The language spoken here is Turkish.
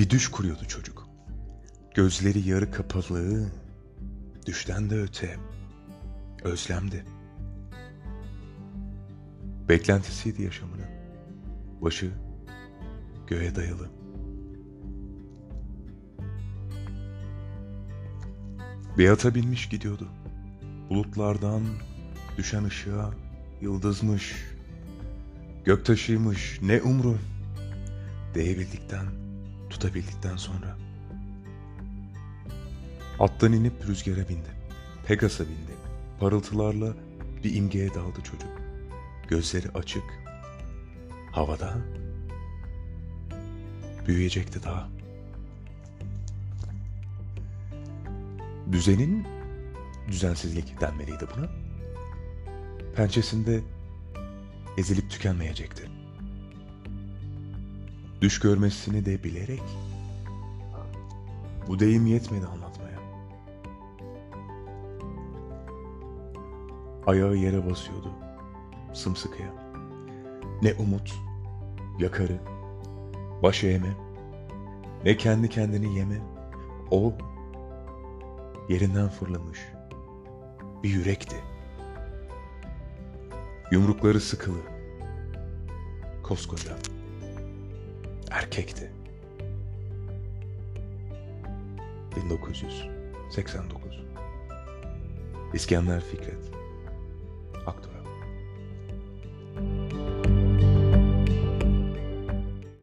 Bir düş kuruyordu çocuk. Gözleri yarı kapalı, düşten de öte, özlemdi. Beklentisiydi yaşamının. Başı göğe dayalı. Bir ata binmiş gidiyordu. Bulutlardan düşen ışığa yıldızmış, göktaşıymış ne umru. Değebildikten, tutabildikten sonra. Attan inip rüzgara bindi. Pegas'a bindi. Parıltılarla bir imgeye daldı çocuk. Gözleri açık. Havada. Büyüyecekti daha. Düzenin düzensizlik denmeliydi buna. Pençesinde ezilip tükenmeyecekti. Düş görmesini de bilerek bu deyim yetmedi anlatmaya. Ayağı yere basıyordu sımsıkıya. Ne umut, yakarı, baş eğme, ne kendi kendini yeme. O yerinden fırlamış bir yürekti. Yumrukları sıkılı, koskoca, erkekti. 1989 İskender Fikret